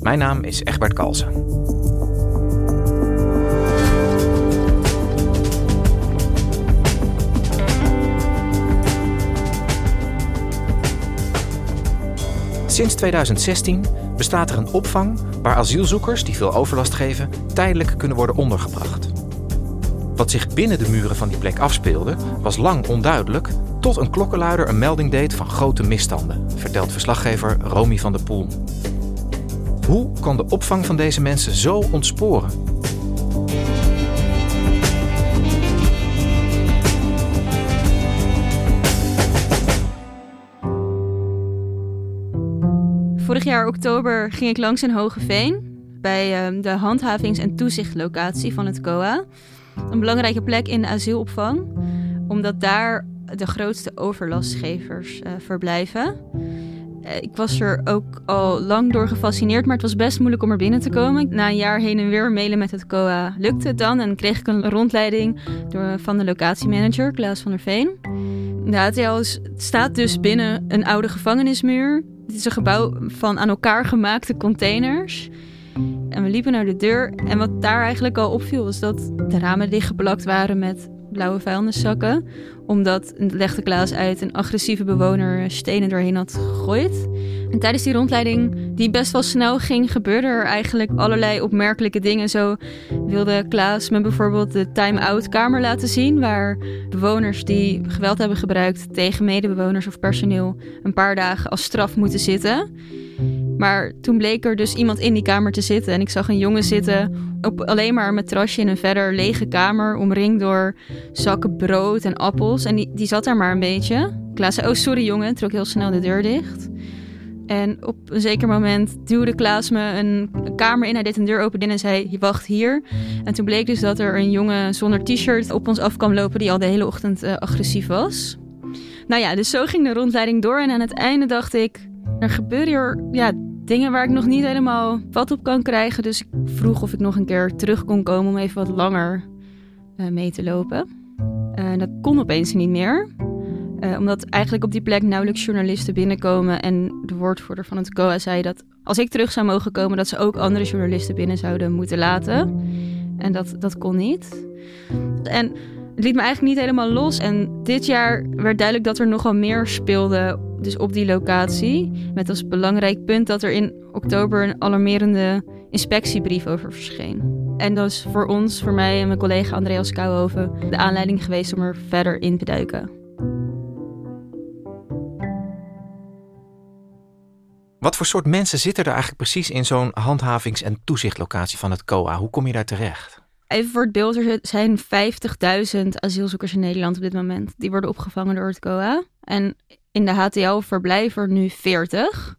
Mijn naam is Egbert Kalsen. Sinds 2016 bestaat er een opvang waar asielzoekers die veel overlast geven tijdelijk kunnen worden ondergebracht. Wat zich binnen de muren van die plek afspeelde, was lang onduidelijk tot een klokkenluider een melding deed van grote misstanden, vertelt verslaggever Romy van der Poel. Hoe kan de opvang van deze mensen zo ontsporen? Vorig jaar oktober ging ik langs in Hogeveen bij ehm, de handhavings- en toezichtlocatie van het COA. Een belangrijke plek in de asielopvang, omdat daar de grootste overlastgevers uh, verblijven. Uh, ik was er ook al lang door gefascineerd, maar het was best moeilijk om er binnen te komen. Na een jaar heen en weer mailen met het COA lukte het dan en kreeg ik een rondleiding door, van de locatiemanager, Klaas van der Veen. De HTL staat dus binnen een oude gevangenismuur. Het is een gebouw van aan elkaar gemaakte containers. En we liepen naar de deur en wat daar eigenlijk al opviel was dat de ramen dichtgeplakt waren met blauwe vuilniszakken. Omdat legde Klaas uit een agressieve bewoner stenen doorheen had gegooid. En tijdens die rondleiding, die best wel snel ging, gebeurde er eigenlijk allerlei opmerkelijke dingen. Zo wilde Klaas me bijvoorbeeld de time-out kamer laten zien, waar bewoners die geweld hebben gebruikt tegen medebewoners of personeel een paar dagen als straf moeten zitten. Maar toen bleek er dus iemand in die kamer te zitten. En ik zag een jongen zitten op alleen maar een matrasje in een verder lege kamer. Omringd door zakken brood en appels. En die, die zat daar maar een beetje. Klaas zei, oh sorry jongen, trok heel snel de deur dicht. En op een zeker moment duwde Klaas me een kamer in. Hij deed een deur open en zei, wacht hier. En toen bleek dus dat er een jongen zonder t-shirt op ons af kwam lopen... die al de hele ochtend uh, agressief was. Nou ja, dus zo ging de rondleiding door. En aan het einde dacht ik, er gebeuren hier ja, dingen waar ik nog niet helemaal vat op kan krijgen. Dus ik vroeg of ik nog een keer terug kon komen om even wat langer uh, mee te lopen. Uh, dat kon opeens niet meer. Uh, omdat eigenlijk op die plek nauwelijks journalisten binnenkomen. En de woordvoerder van het COA zei dat als ik terug zou mogen komen, dat ze ook andere journalisten binnen zouden moeten laten. En dat, dat kon niet. En liet me eigenlijk niet helemaal los. En dit jaar werd duidelijk dat er nogal meer speelde dus op die locatie. Met als belangrijk punt dat er in oktober een alarmerende inspectiebrief over verscheen. En dat is voor ons, voor mij en mijn collega Andreas Kouwhoven, de aanleiding geweest om er verder in te duiken. Wat voor soort mensen zitten er eigenlijk precies in zo'n handhavings- en toezichtlocatie van het COA? Hoe kom je daar terecht? Even voor het beeld, er zijn 50.000 asielzoekers in Nederland op dit moment. Die worden opgevangen door het COA. En in de HTL verblijven er nu 40.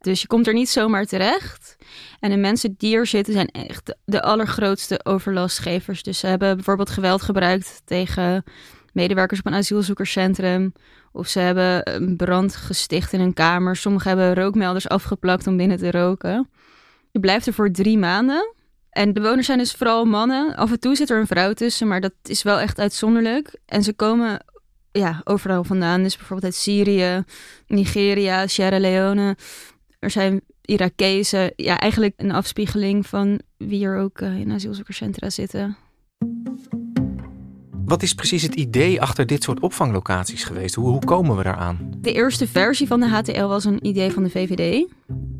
Dus je komt er niet zomaar terecht. En de mensen die er zitten zijn echt de allergrootste overlastgevers. Dus ze hebben bijvoorbeeld geweld gebruikt tegen medewerkers op een asielzoekerscentrum. Of ze hebben een brand gesticht in een kamer. Sommigen hebben rookmelders afgeplakt om binnen te roken. Je blijft er voor drie maanden. En de bewoners zijn dus vooral mannen. Af en toe zit er een vrouw tussen, maar dat is wel echt uitzonderlijk. En ze komen ja, overal vandaan. Dus bijvoorbeeld uit Syrië, Nigeria, Sierra Leone. Er zijn Irakezen. Ja, eigenlijk een afspiegeling van wie er ook uh, in asielzoekerscentra zitten. Wat is precies het idee achter dit soort opvanglocaties geweest? Hoe, hoe komen we daaraan? De eerste versie van de HTL was een idee van de VVD.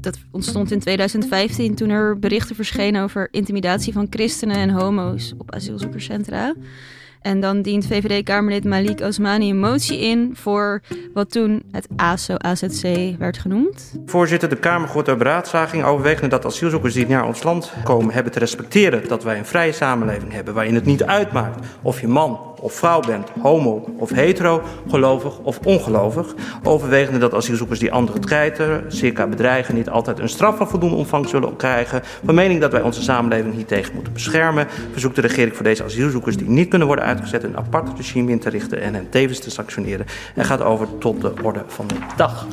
Dat ontstond in 2015 toen er berichten verschenen over intimidatie van christenen en homo's op asielzoekerscentra. En dan dient VVD-Kamerlid Malik Osmani een motie in voor wat toen het ASO-AZC werd genoemd. Voorzitter, de Kamer gooit door beraadslaging overwegende dat asielzoekers die naar ons land komen hebben te respecteren dat wij een vrije samenleving hebben waarin het niet uitmaakt of je man of vrouw bent, homo of hetero, gelovig of ongelovig. Overwegende dat asielzoekers die anderen treiten, circa bedreigen, niet altijd een straf van voldoende omvang zullen krijgen. Van mening dat wij onze samenleving hiertegen moeten beschermen, verzoekt de regering voor deze asielzoekers die niet kunnen worden uitgezet een apart regime in te richten en hen tevens te sanctioneren. En gaat over tot de orde van de dag.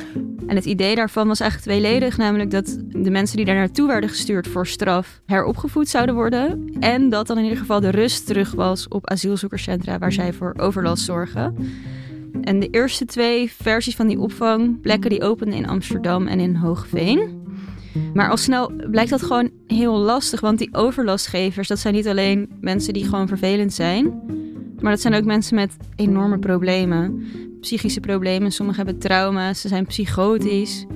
En het idee daarvan was eigenlijk tweeledig, namelijk dat de mensen die daar naartoe werden gestuurd voor straf heropgevoed zouden worden. En dat dan in ieder geval de rust terug was op asielzoekerscentra waar zij voor overlast zorgen. En de eerste twee versies van die opvangplekken die openden in Amsterdam en in Hoogveen. Maar al snel blijkt dat gewoon heel lastig, want die overlastgevers, dat zijn niet alleen mensen die gewoon vervelend zijn, maar dat zijn ook mensen met enorme problemen. Psychische problemen, sommigen hebben trauma's, ze zijn psychotisch,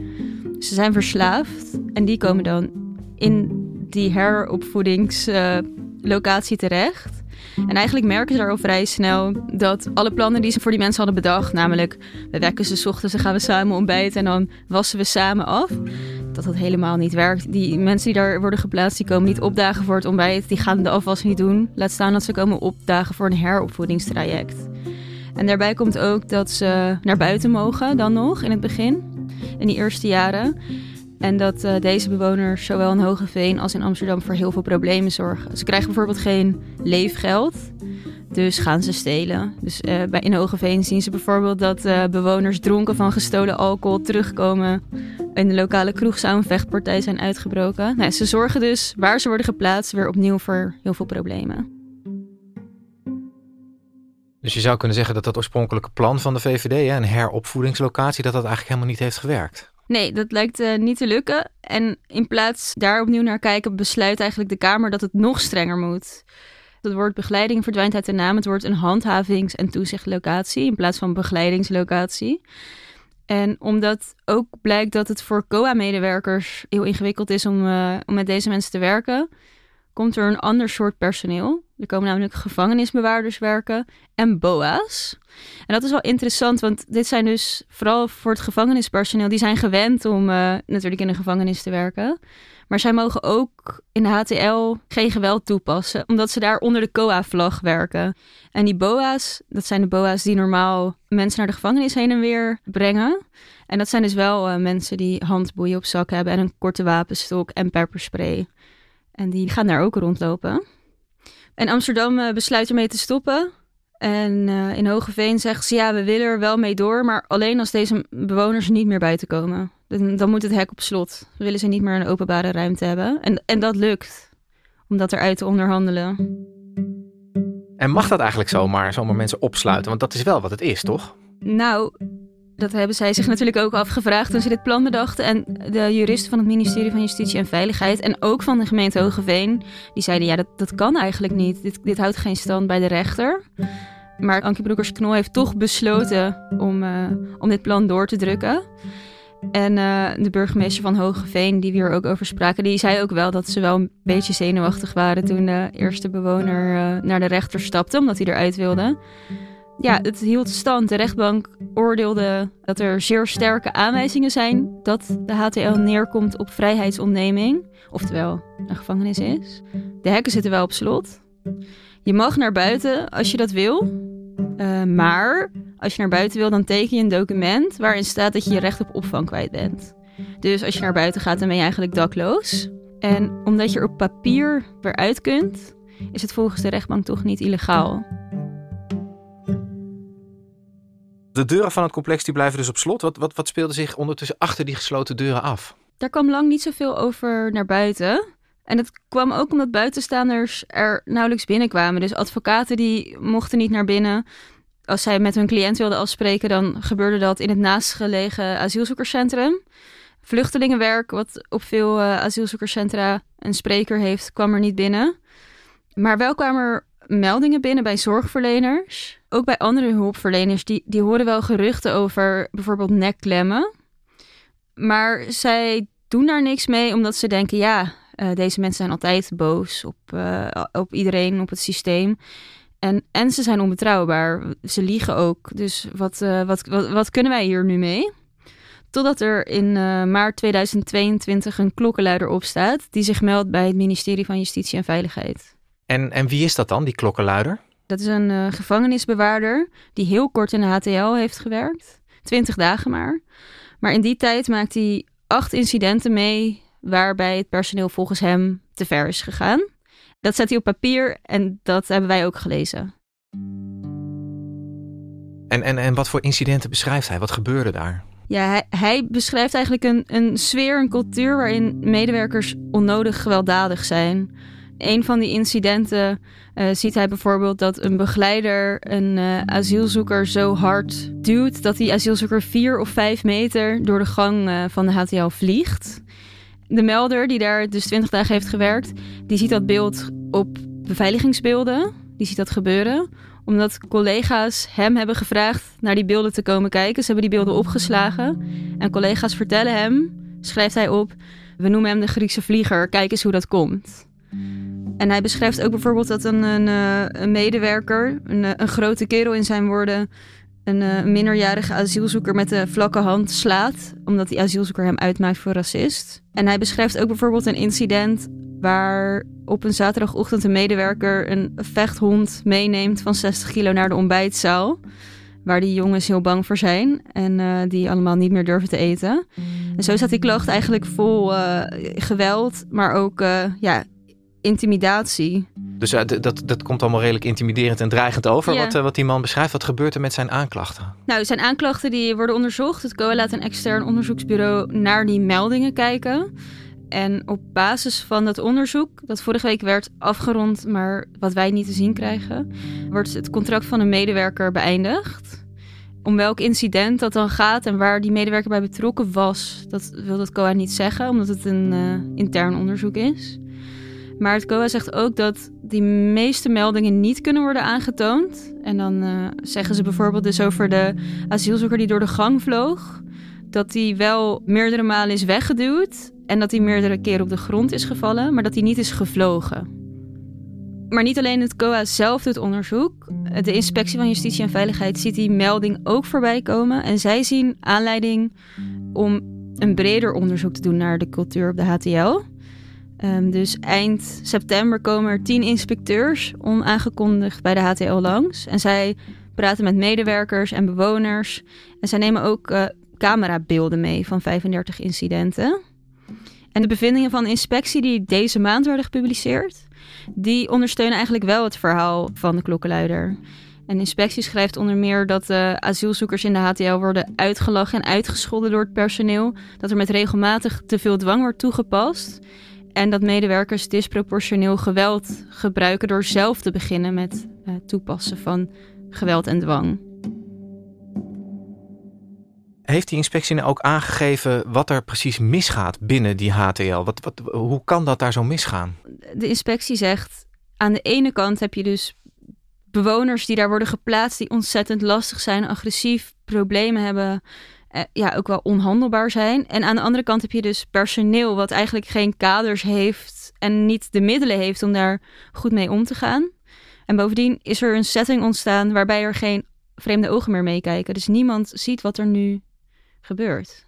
ze zijn verslaafd en die komen dan in die heropvoedingslocatie terecht. En eigenlijk merken ze daar al vrij snel dat alle plannen die ze voor die mensen hadden bedacht, namelijk we wekken ze ochtends, dan gaan we samen ontbijten en dan wassen we samen af, dat dat helemaal niet werkt. Die mensen die daar worden geplaatst, die komen niet opdagen voor het ontbijt, die gaan de afwas niet doen. Laat staan dat ze komen opdagen voor een heropvoedingstraject. En daarbij komt ook dat ze naar buiten mogen dan nog in het begin, in die eerste jaren. En dat uh, deze bewoners zowel in Hogeveen als in Amsterdam voor heel veel problemen zorgen. Ze krijgen bijvoorbeeld geen leefgeld, dus gaan ze stelen. Dus uh, bij in Hogeveen zien ze bijvoorbeeld dat uh, bewoners dronken van gestolen alcohol terugkomen. In de lokale kroeg zou een vechtpartij zijn uitgebroken. Nou, ze zorgen dus waar ze worden geplaatst weer opnieuw voor heel veel problemen. Dus je zou kunnen zeggen dat dat oorspronkelijke plan van de VVD, een heropvoedingslocatie, dat dat eigenlijk helemaal niet heeft gewerkt. Nee, dat lijkt uh, niet te lukken. En in plaats daar opnieuw naar kijken, besluit eigenlijk de Kamer dat het nog strenger moet. Het woord begeleiding verdwijnt uit de naam. Het wordt een handhavings- en toezichtlocatie in plaats van begeleidingslocatie. En omdat ook blijkt dat het voor COA-medewerkers heel ingewikkeld is om, uh, om met deze mensen te werken, komt er een ander soort personeel. Er komen namelijk gevangenisbewaarders werken en BOA's. En dat is wel interessant, want dit zijn dus vooral voor het gevangenispersoneel. Die zijn gewend om uh, natuurlijk in de gevangenis te werken. Maar zij mogen ook in de HTL geen geweld toepassen, omdat ze daar onder de COA-vlag werken. En die BOA's, dat zijn de BOA's die normaal mensen naar de gevangenis heen en weer brengen. En dat zijn dus wel uh, mensen die handboeien op zak hebben en een korte wapenstok en pepperspray. En die gaan daar ook rondlopen. En Amsterdam uh, besluit ermee te stoppen. En uh, in Hogeveen zegt ze ja, we willen er wel mee door, maar alleen als deze bewoners niet meer buiten komen. Dan, dan moet het hek op slot. We willen ze niet meer een openbare ruimte hebben. En, en dat lukt, om dat eruit te onderhandelen. En mag dat eigenlijk zomaar, zomaar mensen opsluiten? Want dat is wel wat het is, toch? Nou, dat hebben zij zich natuurlijk ook afgevraagd toen ze dit plan bedachten. En de juristen van het ministerie van Justitie en Veiligheid en ook van de gemeente Hogeveen, die zeiden ja, dat, dat kan eigenlijk niet. Dit, dit houdt geen stand bij de rechter. Maar Ankie Broekers-Knol heeft toch besloten om, uh, om dit plan door te drukken. En uh, de burgemeester van Hogeveen, die we hier ook over spraken, die zei ook wel dat ze wel een beetje zenuwachtig waren toen de eerste bewoner uh, naar de rechter stapte, omdat hij eruit wilde. Ja, het hield stand. De rechtbank oordeelde dat er zeer sterke aanwijzingen zijn dat de HTL neerkomt op vrijheidsontneming, oftewel een gevangenis is. De hekken zitten wel op slot. Je mag naar buiten als je dat wil, uh, maar als je naar buiten wil, dan teken je een document waarin staat dat je je recht op opvang kwijt bent. Dus als je naar buiten gaat, dan ben je eigenlijk dakloos. En omdat je er op papier weer uit kunt, is het volgens de rechtbank toch niet illegaal. De deuren van het complex die blijven dus op slot. Wat, wat, wat speelde zich ondertussen achter die gesloten deuren af? Daar kwam lang niet zoveel over naar buiten. En het kwam ook omdat buitenstaanders er nauwelijks binnenkwamen. Dus advocaten die mochten niet naar binnen. Als zij met hun cliënt wilden afspreken, dan gebeurde dat in het naastgelegen asielzoekerscentrum. Vluchtelingenwerk, wat op veel uh, asielzoekerscentra een spreker heeft, kwam er niet binnen. Maar wel kwamen er meldingen binnen bij zorgverleners. Ook bij andere hulpverleners, die, die horen wel geruchten over bijvoorbeeld nekklemmen. Maar zij doen daar niks mee, omdat ze denken: ja, uh, deze mensen zijn altijd boos op, uh, op iedereen, op het systeem. En, en ze zijn onbetrouwbaar. Ze liegen ook. Dus wat, uh, wat, wat, wat, kunnen wij hier nu mee? Totdat er in maart 2022 een klokkenluider opstaat. die zich meldt bij het ministerie van Justitie en Veiligheid. En, en wie is dat dan, die klokkenluider? Dat is een gevangenisbewaarder die heel kort in de HTL heeft gewerkt. 20 dagen maar. Maar in die tijd maakt hij acht incidenten mee waarbij het personeel volgens hem te ver is gegaan. Dat zet hij op papier en dat hebben wij ook gelezen. En, en, en wat voor incidenten beschrijft hij? Wat gebeurde daar? Ja, hij, hij beschrijft eigenlijk een, een sfeer, een cultuur waarin medewerkers onnodig gewelddadig zijn. Een van die incidenten uh, ziet hij bijvoorbeeld dat een begeleider een uh, asielzoeker zo hard duwt dat die asielzoeker vier of vijf meter door de gang uh, van de HTL vliegt. De melder die daar dus 20 dagen heeft gewerkt, die ziet dat beeld op beveiligingsbeelden. Die ziet dat gebeuren. Omdat collega's hem hebben gevraagd naar die beelden te komen kijken. Ze hebben die beelden opgeslagen. En collega's vertellen hem, schrijft hij op, we noemen hem de Griekse vlieger, kijk eens hoe dat komt. En hij beschrijft ook bijvoorbeeld dat een, een, eh, een medewerker, een, eh, een, grote kerel in zijn woorden, een, uh, minderjarige asielzoeker met de vlakke hand slaat, omdat die asielzoeker hem uitmaakt voor racist. En hij beschrijft ook bijvoorbeeld een incident waar op een zaterdagochtend een medewerker een vechthond meeneemt van 60 kilo naar de ontbijtzaal. Waar die jongens heel bang voor zijn en die allemaal niet meer durven te eten. En zo staat die klacht eigenlijk vol geweld, maar ook ja, intimidatie. Dus uh, dat, dat komt allemaal redelijk intimiderend en dreigend over, ja. wat, uh, wat die man beschrijft. Wat gebeurt er met zijn aanklachten? Nou, zijn aanklachten die worden onderzocht. Het COA laat een extern onderzoeksbureau naar die meldingen kijken. En op basis van dat onderzoek, dat vorige week werd afgerond, maar wat wij niet te zien krijgen, wordt het contract van een medewerker beëindigd. Om welk incident dat dan gaat en waar die medewerker bij betrokken was, dat wil het COA niet zeggen, omdat het een uh, intern onderzoek is. Maar het COA zegt ook dat die meeste meldingen niet kunnen worden aangetoond. En dan uh, zeggen ze bijvoorbeeld dus over de asielzoeker die door de gang vloog. Dat hij wel meerdere malen is weggeduwd. En dat hij meerdere keren op de grond is gevallen, maar dat hij niet is gevlogen. Maar niet alleen het COA zelf doet onderzoek. De inspectie van Justitie en Veiligheid ziet die melding ook voorbij komen. En zij zien aanleiding om een breder onderzoek te doen naar de cultuur op de HTL. Um, dus eind september komen er tien inspecteurs onaangekondigd bij de HTL langs. En zij praten met medewerkers en bewoners. En zij nemen ook uh, camerabeelden mee van 35 incidenten. En de bevindingen van de inspectie die deze maand werden gepubliceerd, die ondersteunen eigenlijk wel het verhaal van de klokkenluider. En inspectie schrijft onder meer dat uh, asielzoekers in de HTL worden uitgelachen en uitgescholden door het personeel. Dat er met regelmatig te veel dwang wordt toegepast. En dat medewerkers disproportioneel geweld gebruiken door zelf te beginnen met uh, toepassen van geweld en dwang. Heeft die inspectie nou ook aangegeven wat er precies misgaat binnen die HTL? Wat, wat, hoe kan dat daar zo misgaan? De inspectie zegt: aan de ene kant heb je dus bewoners die daar worden geplaatst, die ontzettend lastig zijn, agressief, problemen hebben, eh, ja, ook wel onhandelbaar zijn. En aan de andere kant heb je dus personeel wat eigenlijk geen kaders heeft en niet de middelen heeft om daar goed mee om te gaan. En bovendien is er een setting ontstaan waarbij er geen vreemde ogen meer meekijken. Dus niemand ziet wat er nu gebeurt.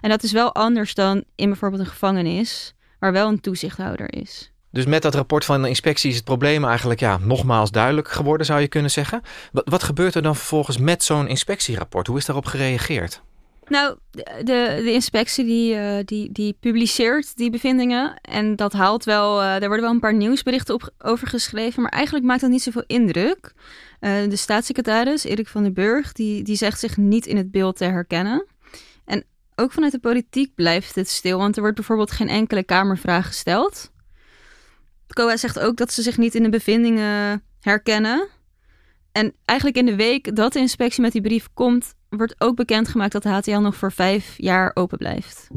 En dat is wel anders dan in bijvoorbeeld een gevangenis, waar wel een toezichthouder is. Dus met dat rapport van de inspectie is het probleem eigenlijk ja, nogmaals duidelijk geworden, zou je kunnen zeggen. Wat, wat gebeurt er dan vervolgens met zo'n inspectierapport? Hoe is daarop gereageerd? Nou, de, de inspectie die, uh, die, die publiceert die bevindingen. En dat haalt wel, uh, daar worden wel een paar nieuwsberichten op, over geschreven. Maar eigenlijk maakt dat niet zoveel indruk. Uh, de staatssecretaris, Erik van den Burg, die, die zegt zich niet in het beeld te herkennen. En ook vanuit de politiek blijft het stil. Want er wordt bijvoorbeeld geen enkele Kamervraag gesteld. COA zegt ook dat ze zich niet in de bevindingen herkennen. En eigenlijk in de week dat de inspectie met die brief komt, wordt ook bekendgemaakt dat de HTL nog voor vijf jaar open blijft.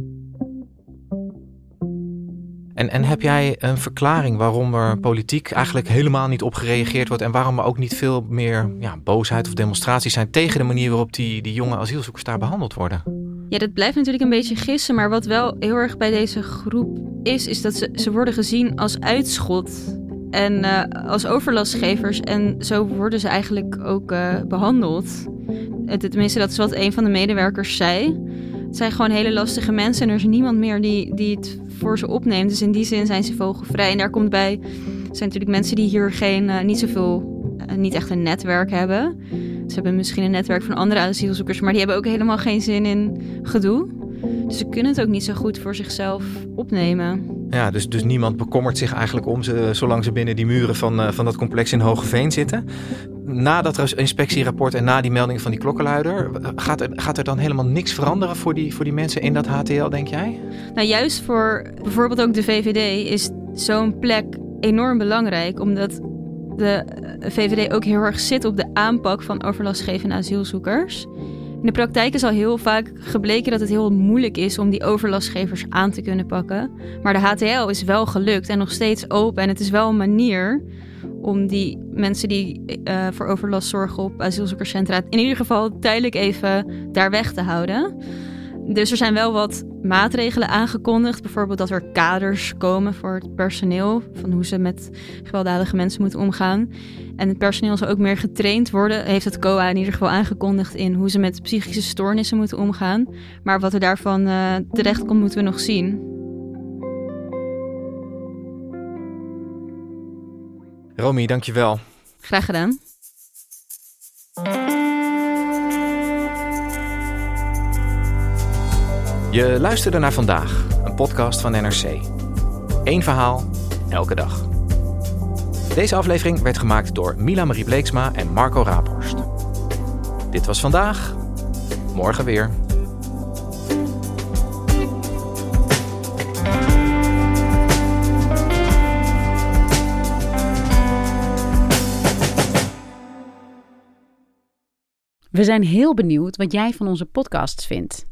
En, en heb jij een verklaring waarom er politiek eigenlijk helemaal niet op gereageerd wordt en waarom er ook niet veel meer ja, boosheid of demonstraties zijn tegen de manier waarop die, die jonge asielzoekers daar behandeld worden? Ja, dat blijft natuurlijk een beetje gissen. Maar wat wel heel erg bij deze groep is, is dat ze, ze worden gezien als uitschot. En uh, als overlastgevers. En zo worden ze eigenlijk ook uh, behandeld. Tenminste, dat is wat een van de medewerkers zei. Het zijn gewoon hele lastige mensen en er is niemand meer die, die het voor ze opneemt. Dus in die zin zijn ze vogelvrij. En daar komt bij, er zijn natuurlijk mensen die hier geen, uh, niet zoveel, niet echt een netwerk hebben. Ze hebben misschien een netwerk van andere asielzoekers, maar die hebben ook helemaal geen zin in gedoe. Dus ze kunnen het ook niet zo goed voor zichzelf opnemen. Ja, dus, dus niemand bekommert zich eigenlijk om ze, zolang ze binnen die muren van, uh, van dat complex in Hogeveen zitten. Na dat inspectierapport en na die melding van die klokkenluider, gaat er, gaat er dan helemaal niks veranderen voor die, voor die mensen in dat HTL, denk jij? Nou, juist voor bijvoorbeeld ook de VVD is zo'n plek enorm belangrijk, omdat de VVD ook heel erg zit op de aanpak van overlastgevende asielzoekers. In de praktijk is al heel vaak gebleken dat het heel moeilijk is om die overlastgevers aan te kunnen pakken. Maar de HTL is wel gelukt en nog steeds open. En het is wel een manier om die mensen die uh, voor overlast zorgen op asielzoekerscentra in ieder geval tijdelijk even daar weg te houden. Dus er zijn wel wat maatregelen aangekondigd. Bijvoorbeeld dat er kaders komen voor het personeel. Van hoe ze met gewelddadige mensen moeten omgaan. En het personeel zal ook meer getraind worden. Heeft het COA in ieder geval aangekondigd in hoe ze met psychische stoornissen moeten omgaan. Maar wat er daarvan uh, terecht komt, moeten we nog zien. Romy, dankjewel. Graag gedaan. Je luisterde naar vandaag, een podcast van NRC. Eén verhaal, elke dag. Deze aflevering werd gemaakt door Mila Marie Bleeksma en Marco Raaphorst. Dit was vandaag, morgen weer. We zijn heel benieuwd wat jij van onze podcasts vindt.